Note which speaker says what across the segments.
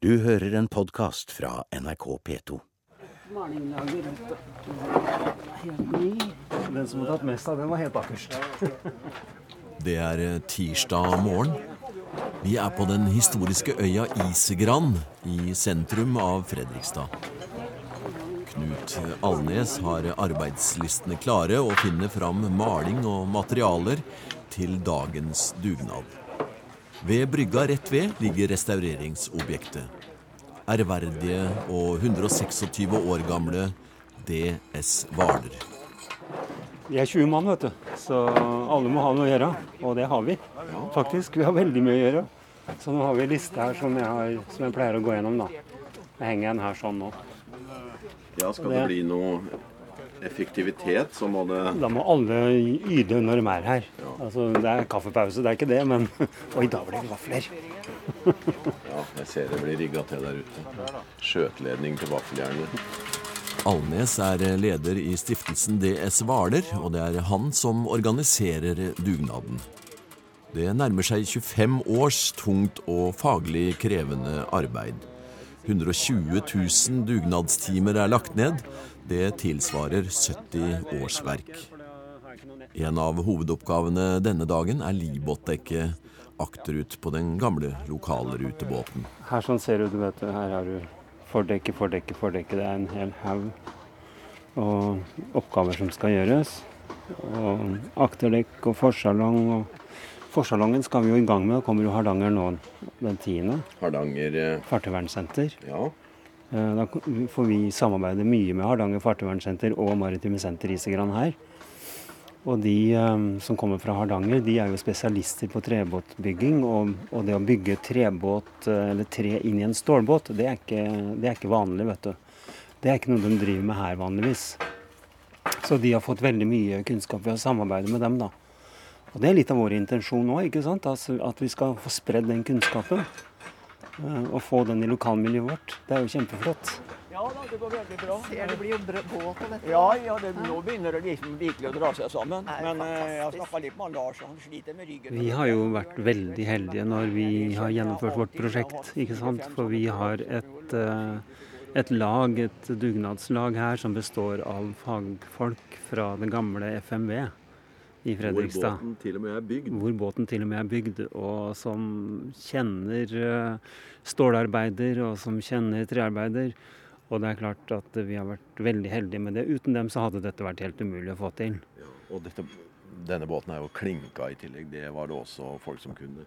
Speaker 1: Du hører en podkast fra NRK P2.
Speaker 2: Den som har tatt mest av den, var helt bakerst.
Speaker 3: Det er eh, tirsdag morgen. Vi er på den historiske øya Isegran i sentrum av Fredrikstad. Knut Alnes har arbeidslistene klare og finner fram maling og materialer til dagens dugnad. Ved brygga rett ved ligger restaureringsobjektet. Ærverdige og 126 år gamle DS Hvaler.
Speaker 2: Vi er 20 mann, vet du. Så alle må ha noe å gjøre. Og det har vi. Faktisk. Vi har veldig mye å gjøre. Så nå har vi en liste her som jeg, har, som jeg pleier å gå gjennom, da. Jeg henger en her sånn nå.
Speaker 4: Ja, skal det bli noe effektivitet, så må det
Speaker 2: Da må alle yte når de er her. Altså, det er kaffepause, det er ikke det, men Oi, da blir det vafler.
Speaker 4: Ja, jeg ser det blir rigga til der ute. Skjøteledning til vaffeljernet.
Speaker 3: Alnes er leder i stiftelsen DS Hvaler, og det er han som organiserer dugnaden. Det nærmer seg 25 års tungt og faglig krevende arbeid. 120 000 dugnadstimer er lagt ned. Det tilsvarer 70 årsverk. En av hovedoppgavene denne dagen er libåtdekket, akterut på den gamle lokalrutebåten.
Speaker 2: Her sånn ser du, du vet, her har du fordekke, fordekke, fordekke. Det er en hel haug og oppgaver som skal gjøres. Og akterdekk og forsalong. og Forsalongen skal vi jo i gang med. Da kommer jo Hardanger nå den tiende.
Speaker 4: Hardanger eh,
Speaker 2: Fartøyvernsenter.
Speaker 4: Ja.
Speaker 2: Eh, Da får vi samarbeide mye med Hardanger fartøyvernsenter og Maritime senter Isegran her. Og de eh, som kommer fra Hardanger, de er jo spesialister på trebåtbygging. Og, det å bygge trebåt, eh, eller tre inn i en stålbåt, det er, ikke, det er ikke vanlig, vet du. Det er ikke noe de driver med her vanligvis. Så de har fått veldig mye kunnskap ved å samarbeide med dem, da. Og det er litt av vår intensjon nå, ikke sant? Altså, at vi skal få spredd den kunnskapen. Eh, Og få den i lokalmiljøet vårt. Det er jo kjempeflott.
Speaker 5: Ja da, det går veldig bra.
Speaker 6: Ser det blir jo båt av dette.
Speaker 5: Ja, ja det, nå begynner det liksom virkelig å dra seg sammen. Men eh, jeg har snakka litt med Lars, og han sliter med ryggen.
Speaker 2: Vi har jo vært veldig heldige når vi har gjennomført vårt prosjekt. ikke sant? For vi har et, eh, et lag, et dugnadslag her, som består av fagfolk fra det gamle FMV i
Speaker 4: Hvor båten til og med er bygd.
Speaker 2: Hvor båten til og med er bygd, og som kjenner eh, stålarbeider, og som kjenner trearbeider. Og det er klart at vi har vært veldig heldige med det. Uten dem så hadde dette vært helt umulig å få til.
Speaker 4: Ja. Og dette, denne båten er jo klinka i tillegg. Det var det også folk som kunne.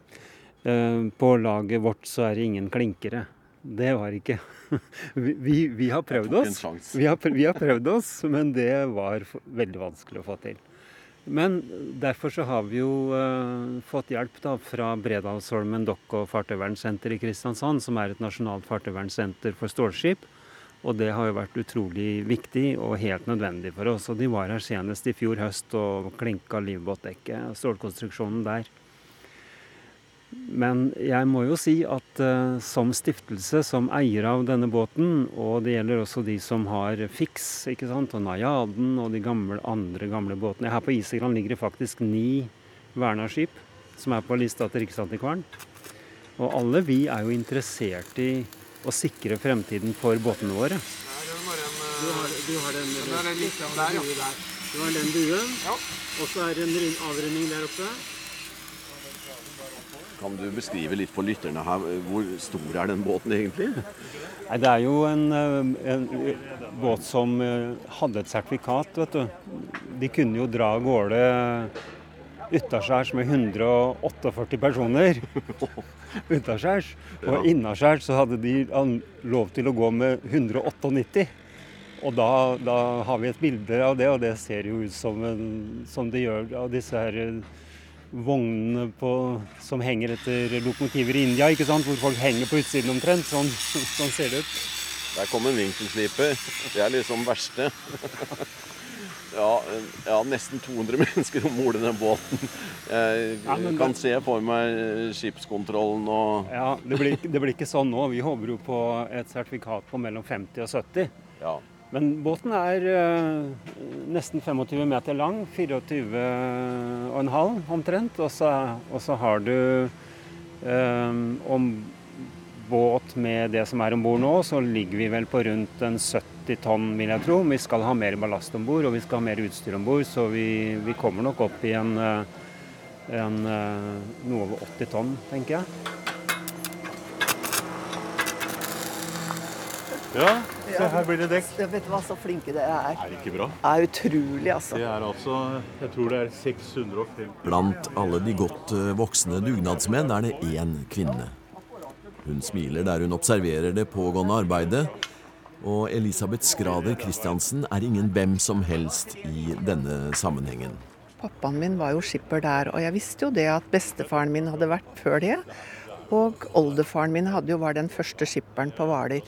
Speaker 2: Eh, På laget vårt så er det ingen klinkere. Det var ikke Vi, vi, vi har prøvd oss. Vi har, prø- vi har prøvd oss, men det var veldig vanskelig å få til. Men derfor så har vi jo eh, fått hjelp da fra Bredalsholmen dokk- og fartøyvernsenter i Kristiansand, som er et nasjonalt fartøyvernsenter for stålskip. Og det har jo vært utrolig viktig og helt nødvendig for oss. Og de var her senest i fjor høst og klinka livbåtdekket, stålkonstruksjonen der. Men jeg må jo si at uh, som stiftelse, som eier av denne båten, og det gjelder også de som har Fix ikke sant, og Najaden og de gamle, andre gamle båtene Her på Isegran ligger det faktisk ni verna skip som er på lista til Riksantikvaren. Og alle vi er jo interessert i å sikre fremtiden for båtene våre. Du har, den, Du har den buen, og så er det en avrunding der oppe.
Speaker 4: Kan du beskrive litt for lytterne her, hvor stor er den båten egentlig?
Speaker 2: Nei, Det er jo en, eh, en båt som eh, hadde et sertifikat, vet du. De kunne jo dra av gårde utaskjærs med 148 personer. utaskjærs. Og innaskjærs så hadde de lov til å gå med 198. Og da, da har vi et bilde av det, og det ser jo ut som, en, som det gjør av disse her eh, vognene på, som henger etter lokomotiver i India, ikke sant? hvor folk henger på utsiden omtrent. Sånn, sånn ser det ut.
Speaker 4: Der kom en vinkelsliper. Det er liksom verste. Ja, ja, nesten 200 mennesker om bord i den båten. Jeg
Speaker 2: Ja,
Speaker 4: kan
Speaker 2: det-
Speaker 4: se for meg skipskontrollen og
Speaker 2: Ja, det blir, det blir ikke sånn nå. Vi håper jo på et sertifikat på mellom 50 og 70.
Speaker 4: Ja.
Speaker 2: Men båten er eh, nesten 25 meter lang, 24,5 omtrent. Og så, og så har du eh, om båt med det som er om bord nå, så ligger vi vel på rundt en 70 tonn, vil jeg tro. Vi skal ha mer ballast om bord, og vi skal ha mer utstyr om bord, så vi, vi, kommer nok opp i en, en noe over 80 tonn, tenker jeg.
Speaker 6: Ja, se her blir det dekk.
Speaker 7: Vet du hva, så flinke dere er.
Speaker 6: Er det ikke bra?
Speaker 7: Det er utrolig, altså.
Speaker 6: Det er altså, jeg tror det er 650
Speaker 3: Blant alle de godt eh, voksne dugnadsmenn er det én kvinne. Hun smiler der hun observerer det pågående arbeidet. Og Elisabeth Skrader Christiansen er ingen hvem som helst i denne sammenhengen.
Speaker 7: Pappaen min var jo skipper der, og jeg visste jo det at bestefaren min hadde vært før det. Og oldefaren min hadde jo var den første skipperen på Hvaler.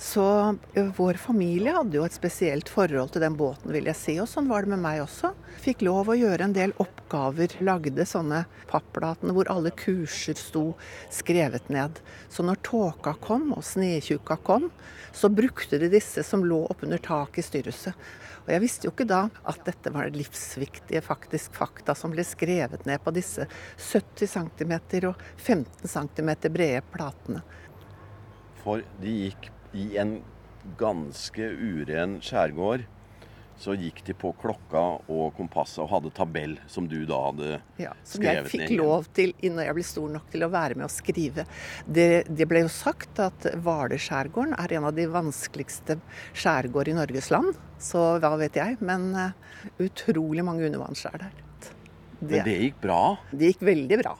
Speaker 7: Så vår familie hadde jo et spesielt forhold til den båten, vil jeg si. Og sånn var det med meg også. Fikk lov å gjøre en del oppgaver. Lagde sånne papplater hvor alle kurser sto skrevet ned. Så når tåka kom og snetjuka kom, så brukte de disse som lå oppunder taket i styrhuset. Og jeg visste jo ikke da at dette var livsviktige faktisk fakta som ble skrevet ned på disse 70 cm og 15 cm brede platene.
Speaker 4: For de gikk i en ganske uren skjærgård så gikk de på klokka og kompasset og hadde tabell som du da hadde
Speaker 7: ja, som skrevet ned. Som jeg fikk lov til når jeg ble stor nok til å være med å skrive. Det, det ble jo sagt at Hvaler-skjærgården er en av de vanskeligste skjærgård i Norges land. Så hva vet jeg. Men uh, utrolig mange undervannsskjær der.
Speaker 4: Det, men det gikk bra?
Speaker 7: Det gikk veldig bra.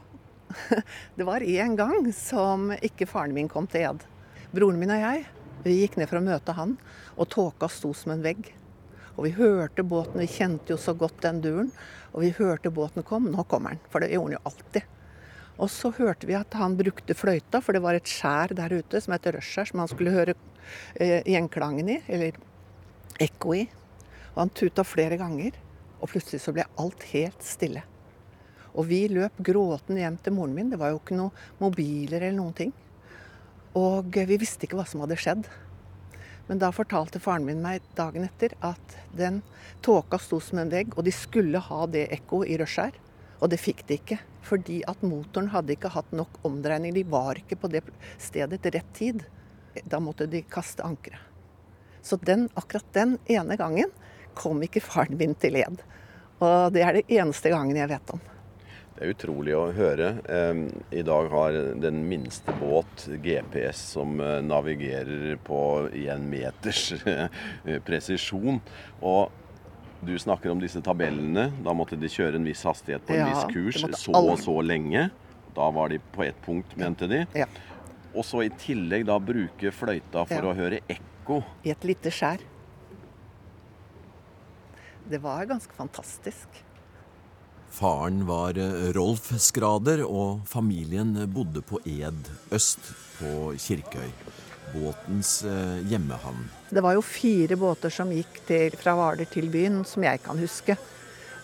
Speaker 7: det var en gang som ikke faren min kom til ed. Broren min og jeg vi gikk ned for å møte han, og tåka sto som en vegg. Og vi hørte båten, vi kjente jo så godt den duren. Og vi hørte båten kom. Nå kommer den, for det gjorde han jo alltid. Og så hørte vi at han brukte fløyta, for det var et skjær der ute som heter Røsskjær, som han skulle høre eh, gjenklangen i, eller ekko i. Og han tuta flere ganger, og plutselig så ble alt helt stille. Og vi løp gråtende hjem til moren min. Det var jo ikke noen mobiler eller noen ting. Og vi visste ikke hva som hadde skjedd. Men da fortalte faren min meg dagen etter at den tåka sto som en vegg, og de skulle ha det ekkoet i Røskjær. Og det fikk de ikke, fordi at motoren hadde ikke hatt nok omdreining. De var ikke på det stedet til rett tid. Da måtte de kaste ankeret. Så den, akkurat den ene gangen kom ikke faren min til led. Og det er det eneste gangen jeg vet om.
Speaker 4: Det er utrolig å høre. I dag har den minste båt GPS som eh, navigerer på én meters eh, presisjon. Og du snakker om disse tabellene. Da måtte de kjøre en viss hastighet på en ja, viss kurs så og så lenge. Da var de på ett punkt, mente de. Ja. Og så i tillegg da bruke fløyta for ja. å høre ekko.
Speaker 7: I et lite skjær. Det var ganske fantastisk.
Speaker 3: Faren var eh, Rolf Skrader, og familien bodde på Ed øst på Kirkøy. Båtens eh, hjemmehavn.
Speaker 7: Det var jo fire båter som gikk til, fra Hvaler til byen, som jeg kan huske.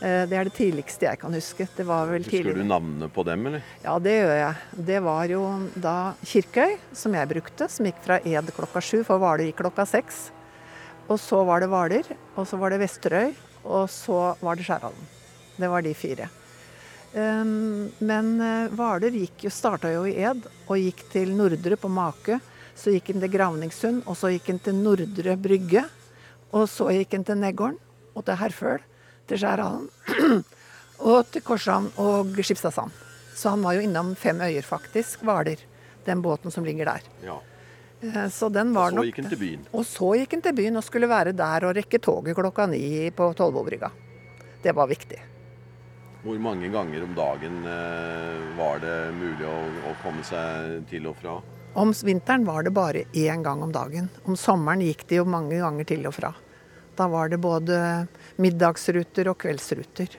Speaker 7: Eh, det er det tidligste jeg kan huske. Det var vel
Speaker 4: Husker tidligere. du navnene på dem, eller?
Speaker 7: Ja, det gjør jeg. Det var jo da Kirkøy, som jeg brukte, som gikk fra Ed klokka sju, for Hvaler gikk klokka seks. Og så var det Hvaler, og så var det Vesterøy, og så var det Skjærhallen. Det var de fire. Um, men uh, Hvaler starta jo i Ed og gikk til Nordre på Make. Så gikk han til Gravningssund, og så gikk han til Nordre Brygge. Og så gikk han til Neggården og til Herføl, til Skjærhallen. og til Korshavn og Skipstadsand. Så han var jo innom fem øyer, faktisk. Hvaler. Den båten som ligger der.
Speaker 4: Ja.
Speaker 7: Uh, så den var
Speaker 4: og så
Speaker 7: nok
Speaker 4: gikk han til byen.
Speaker 7: Og så gikk han til byen og skulle være der og rekke toget klokka ni på Tollbobrygga. Det var viktig.
Speaker 4: Hvor mange ganger om dagen eh, var det mulig å, å, komme seg til og fra?
Speaker 7: Om vinteren var det bare én gang om dagen. Om sommeren gikk det jo mange ganger til og fra. Da var det både middagsruter og kveldsruter.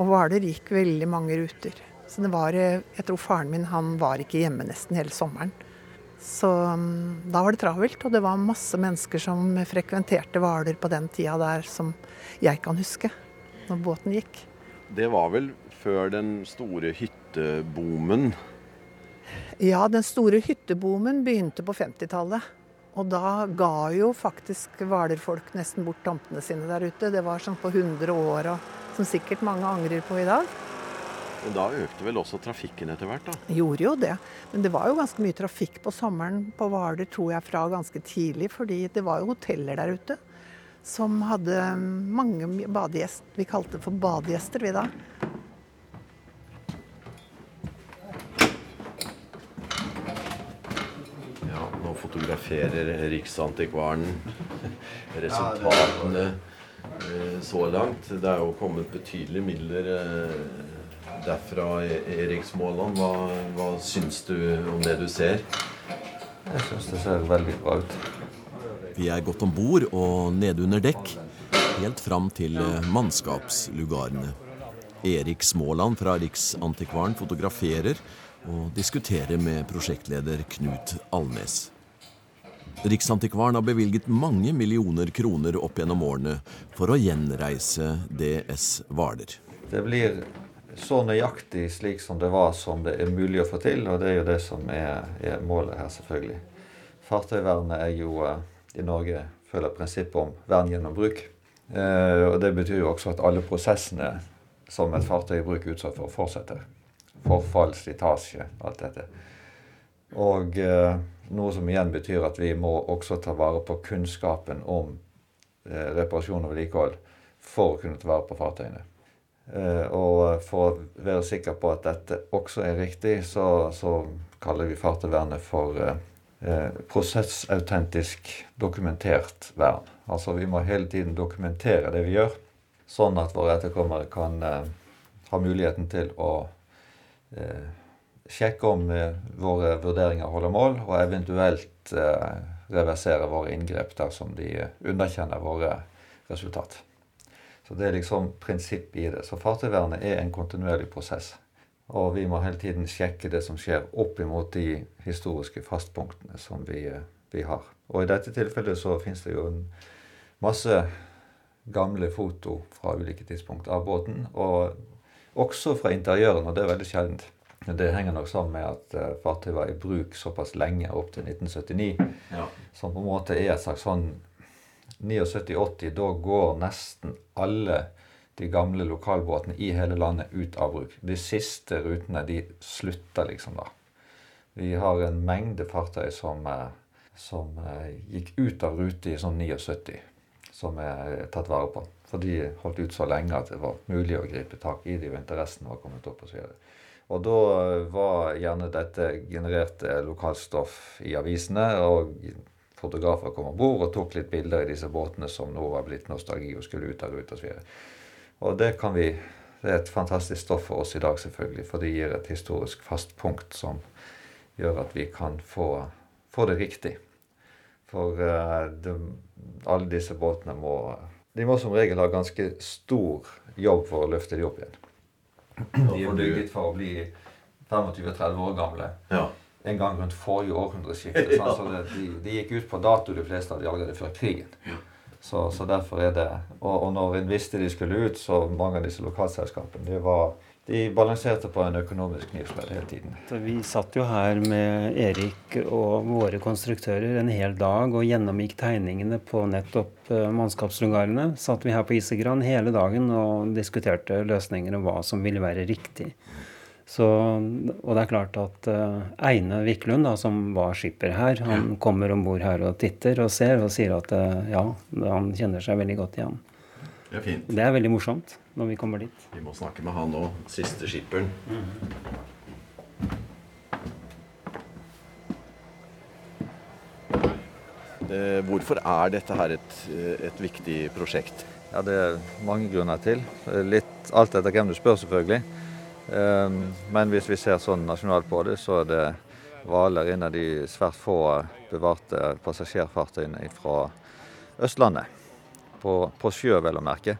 Speaker 7: Og Hvaler gikk veldig mange ruter. Så det var eh, Jeg tror faren min han var ikke hjemme nesten hele sommeren. Så mm, da var det travelt, og det var masse mennesker som frekventerte Hvaler på den tida der som jeg kan huske, når båten gikk.
Speaker 4: Det var vel før den store hytteboomen?
Speaker 7: Ja, den store hytteboomen begynte på 50-tallet. Og da ga jo faktisk hvalerfolk nesten bort tomtene sine der ute. Det var sånn på 100 år, og som sikkert mange angrer på i dag.
Speaker 4: Men da økte vel også trafikken etter hvert, da?
Speaker 7: Gjorde jo det. Men det var jo ganske mye trafikk på sommeren på Hvaler, tror jeg, fra ganske tidlig. Fordi det var jo hoteller der ute som hadde mange badegjester. Vi kalte det for badegjester, vi da.
Speaker 4: Ja, nå fotograferer Riksantikvaren resultatene eh, så langt. Det er jo kommet betydelige midler eh, derfra, E- Erik Småland. Hva, hva syns du om det du ser?
Speaker 8: Jeg syns det ser veldig bra ut.
Speaker 3: Vi er godt om bord og nede under dekk, helt fram til eh, mannskapslugarene. Erik Småland fra Riksantikvaren fotograferer og diskuterer med prosjektleder Knut Alnes. Riksantikvaren har bevilget mange millioner kroner opp gjennom årene for å gjenreise DS Hvaler.
Speaker 8: Det blir så nøyaktig slik som det var som det er mulig å få til, og det er jo det som er, er målet her, selvfølgelig. Fartøyvernet er jo eh, i Norge følger prinsippet om vern gjennom bruk. Eh, og Det betyr jo også at alle prosessene som et fartøy i bruk er utsatt for, fortsetter. Forfall, slitasje, alt dette. Og eh, noe som igjen betyr at vi må også ta vare på kunnskapen om eh, reparasjon og vedlikehold for å kunne ta vare på fartøyene. Og for å være sikker på at dette også er riktig, så, så kaller vi fartøyvernet for prosessautentisk dokumentert vern. Altså vi må hele tiden dokumentere det vi gjør, sånn at våre etterkommere kan eh, ha muligheten til å eh, sjekke om eh, våre vurderinger holder mål, og eventuelt eh, reversere våre inngrep dersom de eh, underkjenner våre resultat. Så Det er liksom prinsippet i det. Så fartøyvernet er en kontinuerlig prosess. Og vi må hele tiden sjekke det som skjer opp imot de historiske fastpunktene som vi, eh, vi har. Og i dette tilfellet så finnes det jo en masse gamle foto fra ulike tidspunkt av båten. Og også fra interiøren, og det er veldig sjeldent. Det henger nok sammen med at eh, fartøyet var i bruk såpass lenge, opp til 1979.
Speaker 4: Ja.
Speaker 8: Som på en måte er et slags sånn 79-80. Da går nesten alle de gamle lokalbåtene i hele landet ut av bruk. De siste rutene de slutter liksom da. Vi har en mengde fartøy som, eh, som eh, gikk ut av rute i sånn 79, som er tatt vare på. For de holdt ut så lenge at det var mulig å gripe tak i dem, og interessen var kommet opp osv. Og da var gjerne dette genererte lokalstoff i avisene, og fotografer kom om bord og tok litt bilder i disse båtene som nå var blitt nostalgi og skulle ut av rute osv. Og det kan vi Det er et fantastisk stoff for oss i dag, selvfølgelig, for det gir et historisk fast punkt som gjør at vi kan få, få det riktig. For uh, de, alle disse båtene må De må som regel ha ganske stor jobb for å løfte de opp igjen. De er bygget for å bli 25-30 år gamle.
Speaker 4: Ja.
Speaker 8: En gang rundt forrige århundreskifte. ja. Så det, de, de gikk ut på dato, de fleste av de allerede før krigen. Så, så derfor er det og, og når en visste de skulle ut, så mange av disse lokalselskapene de, var, De balanserte på en økonomisk knivsegg hele tiden.
Speaker 2: Så Vi satt jo her med Erik og våre konstruktører en hel dag og gjennomgikk tegningene på nettopp eh, mannskapslugarene. Satt vi her på Isegran hele dagen og diskuterte løsninger og hva som ville være riktig. Så, og det er klart at uh, Eine Wiklund, da, som var skipper her, han kommer om bord her og titter og ser og sier at uh, ja, han kjenner seg veldig godt igjen.
Speaker 4: Det er fint.
Speaker 2: Det er veldig morsomt når vi kommer dit.
Speaker 4: Vi må snakke med han nå. Siste skipperen. Eh, Hvorfor er dette her et, et viktig prosjekt?
Speaker 8: Ja, Det er mange grunner til. Litt alt etter hvem du spør, selvfølgelig. Ehm, Men hvis vi ser sånn nasjonalt på det, så er det Hvaler en av de svært få bevarte passasjerfartøyene fra Østlandet. På, på sjø, vel å merke.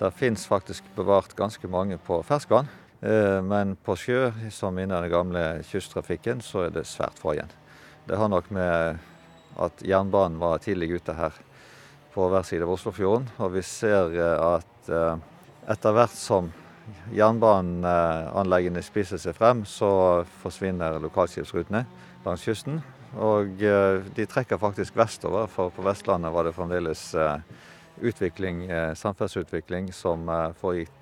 Speaker 8: Der fins faktisk bevart ganske mange på ferskvann. Eh, Men på sjø, som innen den gamle kysttrafikken, så er det svært få igjen. Det har nok med at jernbanen var tidlig ute her på hver side av Oslofjorden. Og vi ser eh, at eh, etter hvert som jernbaneanleggene spiser seg frem, så forsvinner lokalskipsrutene langs kysten. Og eh, de trekker faktisk vestover, for på Vestlandet var det fremdeles eh, utvikling, eh, samferdselsutvikling som foregikk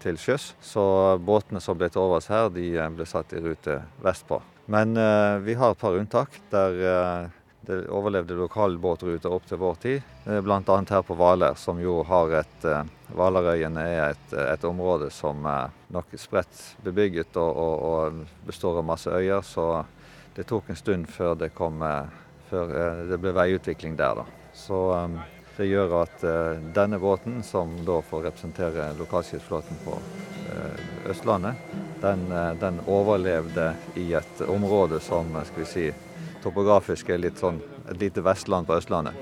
Speaker 8: til sjøs. Så båtene som ble til overs her, de ble satt i rute vestpå. Men vi har et par unntak der det overlevde lokalbåtruter opp til vår tid. Eh, Bl.a. her på Hvaler, som jo har et eh, Hvalerøyene er et, et område som er nok spredt bebygget og, og, og består av masse øyer. Så det tok en stund før det, kom, eh, før eh, det ble veiutvikling der. da. Så eh, det gjør at eh, denne båten, som da får representere lokalskipsflåten på eh, Østlandet, den, eh, den overlevde i et område som eh, skal vi si, topografisk er litt sånn et lite Vestland på Østlandet.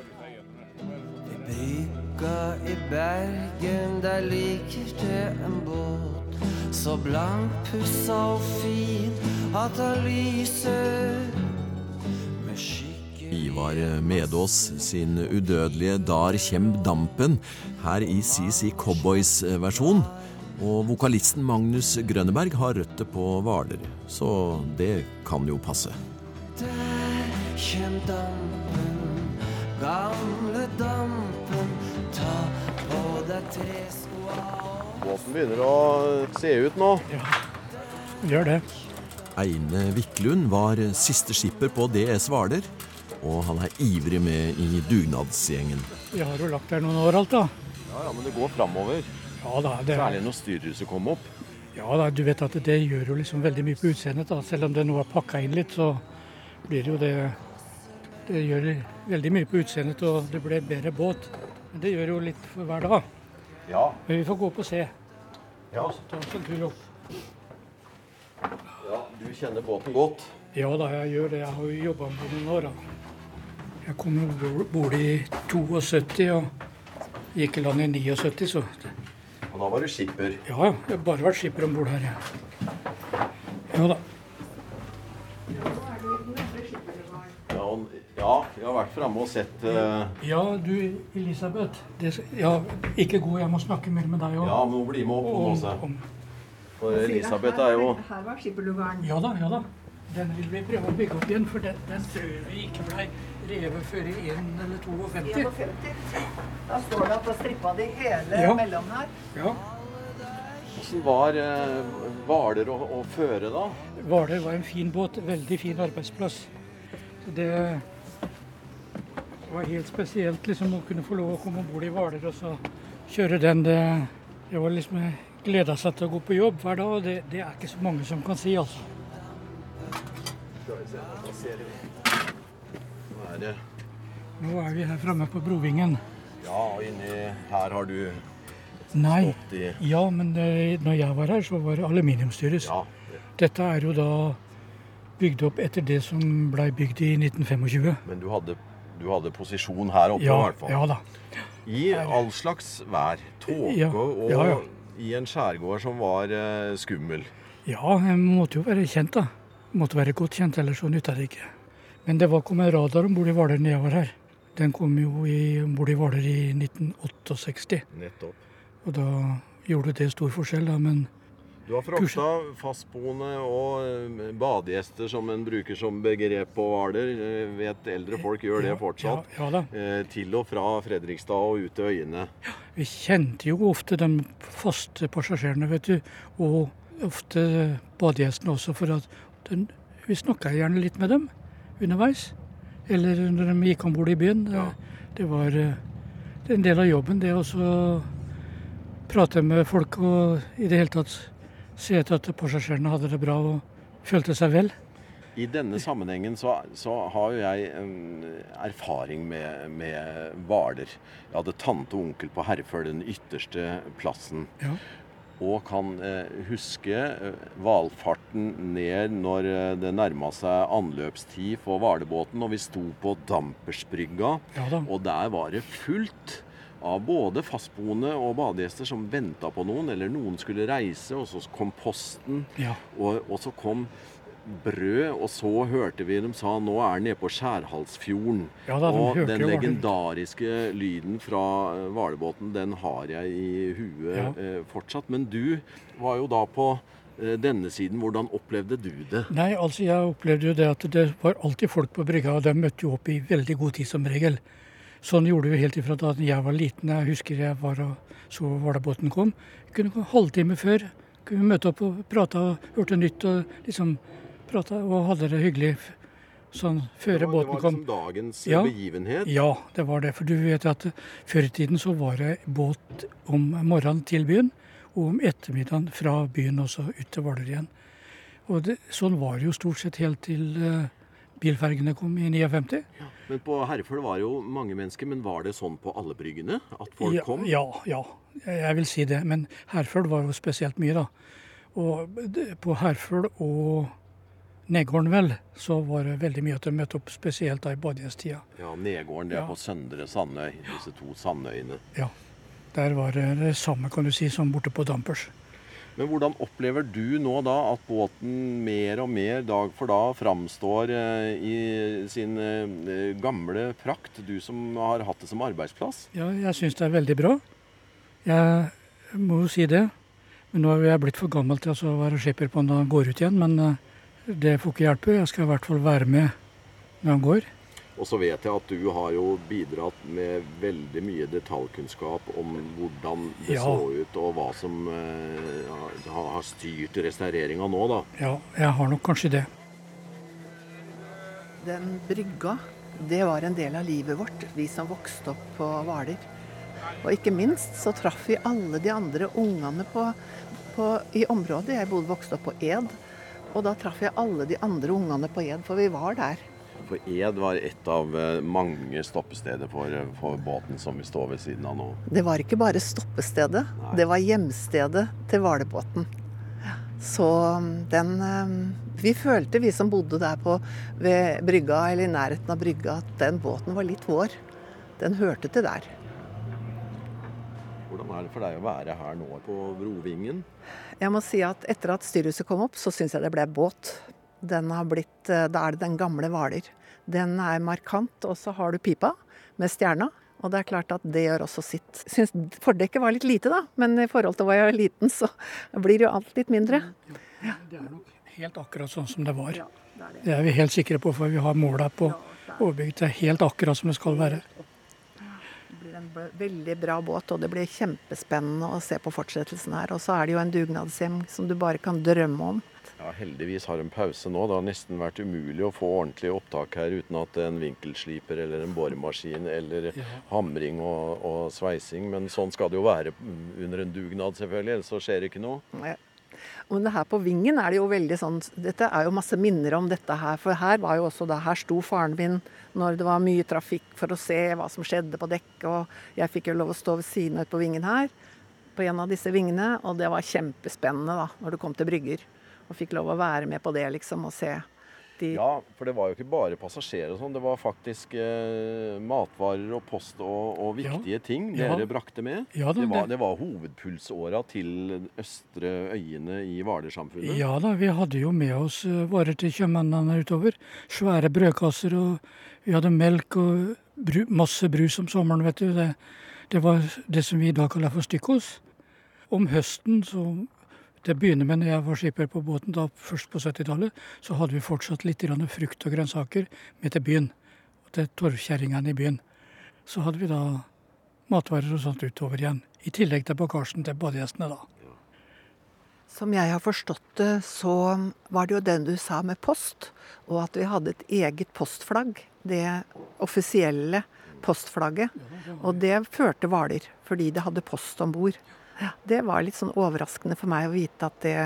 Speaker 9: Brygga i Bergen, der ligger det en båt. Så blankpussa og fin at han lyser med skygge
Speaker 3: Ivar Medås sin udødelige Dar kjem dampen, her i CC Cowboys-versjon. Og vokalisten Magnus Grønneberg har røtter på Hvaler, så det kan jo passe.
Speaker 9: Kjem dampen, gamle dampen. Ta på deg treskoa
Speaker 4: Båten begynner å se ut nå.
Speaker 10: Ja, Gjør det.
Speaker 3: Eine Wiklund var siste skipper på DS Hvaler, og han er ivrig med i dugnadsgjengen.
Speaker 10: Vi har jo lagt der noen år alt, da.
Speaker 4: Ja, ja, Men det går framover.
Speaker 10: Ja da, det,
Speaker 4: Særlig når styrhuset kom opp.
Speaker 10: ja, da, du vet at det gjør jo liksom veldig mye på utseendet. da. Selv om det nå er pakka inn litt, så blir det jo det Det gjør veldig mye på utseendet, og det ble bedre båt. Men det gjør jo litt for hver dag.
Speaker 4: Ja.
Speaker 10: Men vi får gå opp og se.
Speaker 4: ja.
Speaker 10: Ta oss en tur opp.
Speaker 4: Ja, Du kjenner båten godt.
Speaker 10: Ja da, jeg gjør det. Jeg har jo jobba med den noen år. da. Jeg kom jo bo- i 72 og gikk i land i 79, så
Speaker 4: Og da var du skipper.
Speaker 10: ja, ja. Jeg har bare vært skipper om bord her, ja. Ja da.
Speaker 4: Ja, og, ja jeg har vært framme og sett uh...
Speaker 10: Ja, du Elisabeth. Det, ja, ikke gå, jeg må snakke mer med deg òg.
Speaker 4: Ja, men hun blir med opp nå, også.
Speaker 10: om,
Speaker 4: For Elisabeth er jo
Speaker 7: Her var skipperlugaren.
Speaker 10: ja da, ja da. Den vil vi prøve å bygge opp igjen, for den, den tror vi ikke blei revet før i 1 eller 52.
Speaker 7: 51. Da står det at da strippa de hele
Speaker 10: Ja.
Speaker 7: mellom her.
Speaker 10: Ja.
Speaker 4: Hvordan var eh, Hvaler å, å føre, da?
Speaker 10: Hvaler var en fin båt, veldig fin arbeidsplass. Så det var helt spesielt liksom å kunne få lov å komme om bord i Hvaler og så kjøre den. Det, det var liksom gleda seg til å gå på jobb hver dag, og det, det er ikke så mange som kan si, altså.
Speaker 4: Nå er det
Speaker 10: Nå er vi her framme på Brovingen.
Speaker 4: Ja, og inni her har du
Speaker 10: Nei,
Speaker 4: i
Speaker 10: ja, men eh, når jeg var her, så var det aluminiumsstyres.
Speaker 4: Ja.
Speaker 10: Dette er jo da bygd opp etter det som blei bygd i 1925.
Speaker 4: Men du hadde, du hadde posisjon her oppe,
Speaker 10: Ja,
Speaker 4: i hvert fall.
Speaker 10: ja da.
Speaker 4: I all slags vær. Tåke
Speaker 10: Ja,
Speaker 4: og
Speaker 10: ja,
Speaker 4: i en skjærgård som var eh, skummel.
Speaker 10: Ja, jeg måtte jo være kjent, da. Måtte være godt kjent, ellers så nytta det ikke. Men det var kom en radar om bord i Hvaler nedover her. Den kom jo om bord i Hvaler i 1968.
Speaker 4: Nettopp.
Speaker 10: Og da gjorde det stor forskjell, da. Men
Speaker 4: Du har frakta fastboende og eh, badegjester, som en bruker som begrep på Hvaler. Eh, Vet eldre folk gjør det fortsatt.
Speaker 10: ja, ja da.
Speaker 4: Eh, Til og fra Fredrikstad og ut til øyene.
Speaker 10: vi kjente jo ofte de faste passasjerene, vet du. Og ofte badegjestene også, for at den, vi snakka gjerne litt med dem underveis. Eller når de gikk om bord i byen. Det,
Speaker 4: Ja.
Speaker 10: det var det en del av jobben, det å prate med folk og i det hele tatt se etter at passasjerene hadde det bra og følte seg vel.
Speaker 4: I denne sammenhengen så, så har jo jeg erfaring med, med Hvaler. Jeg hadde tante og onkel på Herføl, den ytterste plassen.
Speaker 10: Ja.
Speaker 4: Og kan eh, huske hvalfarten valfarten ned når eh, det nærma seg anløpstid for hvalebåten, og vi sto på Dampersbrygga.
Speaker 10: Ja.
Speaker 4: Og der var det fullt av både fastboende og badegjester som venta på noen, eller noen skulle reise, og så kom posten.
Speaker 10: Ja.
Speaker 4: Og, og så kom brød, og så hørte vi dem sa nå er nede på Skjærhalsfjorden.
Speaker 10: Ja da, de
Speaker 4: og den
Speaker 10: legendariske det-
Speaker 4: lyden fra hvalbåten, den har jeg i huet
Speaker 10: Ja.
Speaker 4: eh, fortsatt. Men du var jo da på eh, denne siden. Hvordan opplevde du det?
Speaker 10: Nei, altså jeg opplevde jo det at det var alltid folk på brygga, og de møtte jo opp i veldig god tid som regel. Sånn gjorde vi helt ifra da jeg var liten. Jeg husker jeg var og så Hvalabåten kom. Vi kunne komme halvtime før. Kunne vi møte opp og prate og hørte nytt og liksom prata og hadde det hyggelig sånn før
Speaker 4: Det var-
Speaker 10: båten
Speaker 4: det var
Speaker 10: kom.
Speaker 4: liksom dagens
Speaker 10: Ja.
Speaker 4: begivenhet.
Speaker 10: Ja, det var det. For du vet at før i tiden så var det båt om morgenen til byen, og om ettermiddagen fra byen også ut til Hvaler igjen. Og det, sånn var det jo stort sett helt til eh, bilfergene kom i 59.
Speaker 4: Men på Herføl var det jo mange mennesker, men var det sånn på alle bryggene? At folk
Speaker 10: ja,
Speaker 4: kom?
Speaker 10: Ja, ja, jeg vil si det. Men Herføl var jo spesielt mye, da. Og på Herføl og Negården, vel, så var det veldig mye at de møtte opp, spesielt da i badgjestida.
Speaker 4: Ja, Nedgården, det er
Speaker 10: Ja.
Speaker 4: på Søndre Sandøy. Disse to Sandøyene.
Speaker 10: Ja. Der var det det samme, kan du si, som borte på Dampers.
Speaker 4: Men hvordan opplever du nå da at båten mer og mer dag for dag framstår eh, i sin eh, gamle prakt? Du som har hatt det som arbeidsplass?
Speaker 10: Ja, jeg syns det er veldig bra. Jeg må jo si det. Men nå er jeg blitt for gammel til å være skipper på når han går ut igjen. Men eh, det får ikke hjelpe. Jeg skal i hvert fall være med når han går.
Speaker 4: Og så vet jeg at du har jo bidratt med veldig mye detaljkunnskap om hvordan det
Speaker 10: Ja.
Speaker 4: så ut, og hva som eh, har har styrt restaureringa nå, da.
Speaker 10: Ja, jeg har nok kanskje det.
Speaker 7: Den brygga, det var en del av livet vårt, vi som vokste opp på Hvaler. Og ikke minst så traff vi alle de andre ungene på, på, i området. Jeg bodde vokste opp på Ed, og da traff jeg alle de andre ungene på Ed, for vi var der.
Speaker 4: For Ed var et av eh, mange stoppesteder for, for båten som vi står ved siden av nå.
Speaker 7: Det var ikke bare stoppestedet, det var hjemstedet til hvalbåten. Så um, den um, Vi følte, vi som bodde der på, ved brygga, eller i nærheten av brygga, at den båten var litt vår. Den hørte til der.
Speaker 4: Hvordan er det for deg å være her nå på Brovingen?
Speaker 7: Jeg må si at etter at styrhuset kom opp, så syns jeg det ble båt. Den har blitt, eh, Da er det den gamle Hvaler. Den er markant, og så har du pipa med stjerna. Og det er klart at det gjør også sitt. Syns fordekket var litt lite, da. Men i forhold til hvor jeg var liten, så blir jo alt litt mindre.
Speaker 10: Det er nok helt akkurat sånn som det var. Det er vi helt sikre på, for vi har måla på overbygget. Det er helt akkurat som det skal være.
Speaker 7: Det blir en veldig bra båt, og det blir kjempespennende å se på fortsettelsen her. Og så er det jo en dugnadshjem som du bare kan drømme om.
Speaker 4: Ja, Heldigvis har en pause nå. Det har nesten vært umulig å få ordentlig opptak her uten at en vinkelsliper eller en boremaskin eller hamring og, og sveising. Men sånn skal det jo være under en dugnad, selvfølgelig. Ellers så skjer det ikke noe.
Speaker 7: Ja. Men det her på Vingen er det jo veldig sånn Dette er jo masse minner om dette her. For her var jo også da Her sto faren min når det var mye trafikk for å se hva som skjedde på dekk. Og jeg fikk jo lov å stå ved siden av på Vingen her, på en av disse vingene. Og det var kjempespennende da, når du kom til brygger. Og fikk lov å være med på det, liksom, og se de
Speaker 4: Ja, for det var jo ikke bare passasjerer og sånn. Det var faktisk eh, matvarer og post og, og viktige ting
Speaker 10: Ja.
Speaker 4: dere brakte med.
Speaker 10: Ja da,
Speaker 4: det, var,
Speaker 10: det-
Speaker 4: det var hovedpulsåra til østre øyene i Hvaler-samfunnet.
Speaker 10: Ja da, vi hadde jo med oss eh, varer til kjøpmennene utover. Svære brødkasser, og vi hadde melk og bru, masse brus om sommeren, vet du. Det, det var det som vi i dag kaller for stykkos. Om høsten, så Det begynner med når jeg var skipper på båten, da først på 70-tallet, så hadde vi fortsatt litt frukt og grønnsaker med til byen. Til torvkjerringene i byen. Så hadde vi da matvarer og sånt utover igjen. I tillegg til bagasjen til badegjestene, da.
Speaker 7: Som jeg har forstått det, så var det jo den du sa med post, og at vi hadde et eget postflagg. Det offisielle postflagget. Og det førte Hvaler, fordi det hadde post om bord. Ja, det var litt sånn overraskende for meg å vite at det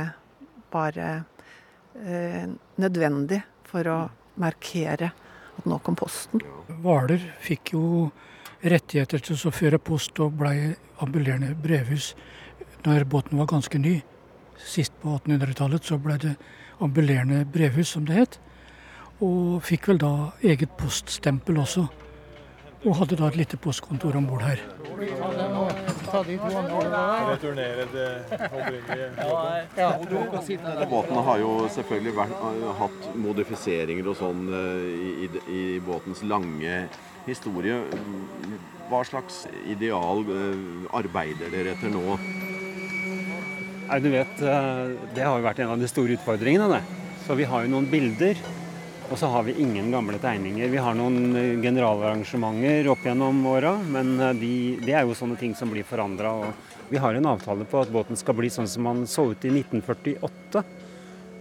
Speaker 7: var eh, nødvendig for å markere at nå kom posten.
Speaker 10: Hvaler fikk jo rettigheter til å føre post og blei ambulerende brevhus når båten var ganske ny. Sist på 1800-tallet så ble det ambulerende brevhus, som det het. Og fikk vel da eget poststempel også. Og hadde da et lite postkontor om bord her.
Speaker 6: Returnere det opprinnelige.
Speaker 4: Båten har jo selvfølgelig vært, hatt modifiseringer og sånn eh, i, i, i båtens lange historie. Hva slags ideal eh, arbeider dere etter nå?
Speaker 2: Nei, du vet, eh, Det har jo vært en av de store utfordringene. det. Så vi har jo noen bilder Og så har vi ingen gamle tegninger. Vi har noen eh, generalarrangementer opp gjennom åra, men eh, de, det er jo sånne ting som blir forandra. Vi har en avtale på at båten skal bli sånn som man så ut i 1948.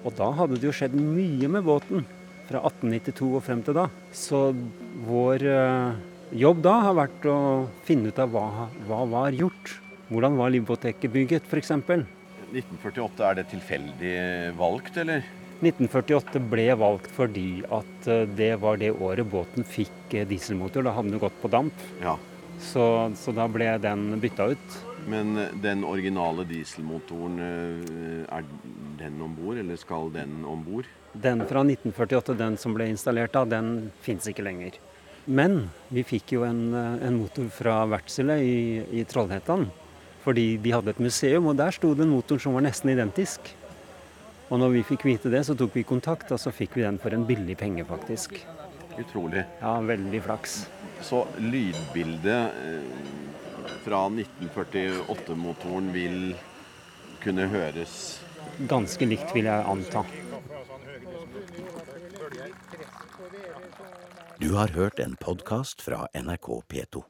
Speaker 2: Og da hadde det jo skjedd mye med båten fra 1892 og frem til da. Så vår eh, jobb da har vært å finne ut av hva, hva var gjort. Hvordan var Livbåteket bygget, f.eks.
Speaker 4: 1948, er det tilfeldig valgt, eller?
Speaker 2: 1948 ble valgt fordi at eh, det var det året båten fikk eh, dieselmotor. Da hadde den gått på damp.
Speaker 4: Ja.
Speaker 2: Så, så da ble den bytta ut.
Speaker 4: Men eh, den originale dieselmotoren, er den om bord, eller skal den om bord?
Speaker 2: Den fra 1948, den som ble installert da, den fins ikke lenger. Men vi fikk jo en, en motor fra Wärtsilä i, i Trollhättan. Fordi de hadde et museum, og der sto det en motor som var nesten identisk. Og når vi fikk vite det, så tok vi kontakt, og så fikk vi den for en billig penge, faktisk.
Speaker 4: Utrolig.
Speaker 2: Ja, veldig flaks.
Speaker 4: Så lydbildet fra 1948-motoren vil kunne høres
Speaker 2: Ganske likt, vil jeg anta.
Speaker 1: Du har hørt en podkast fra NRK P2.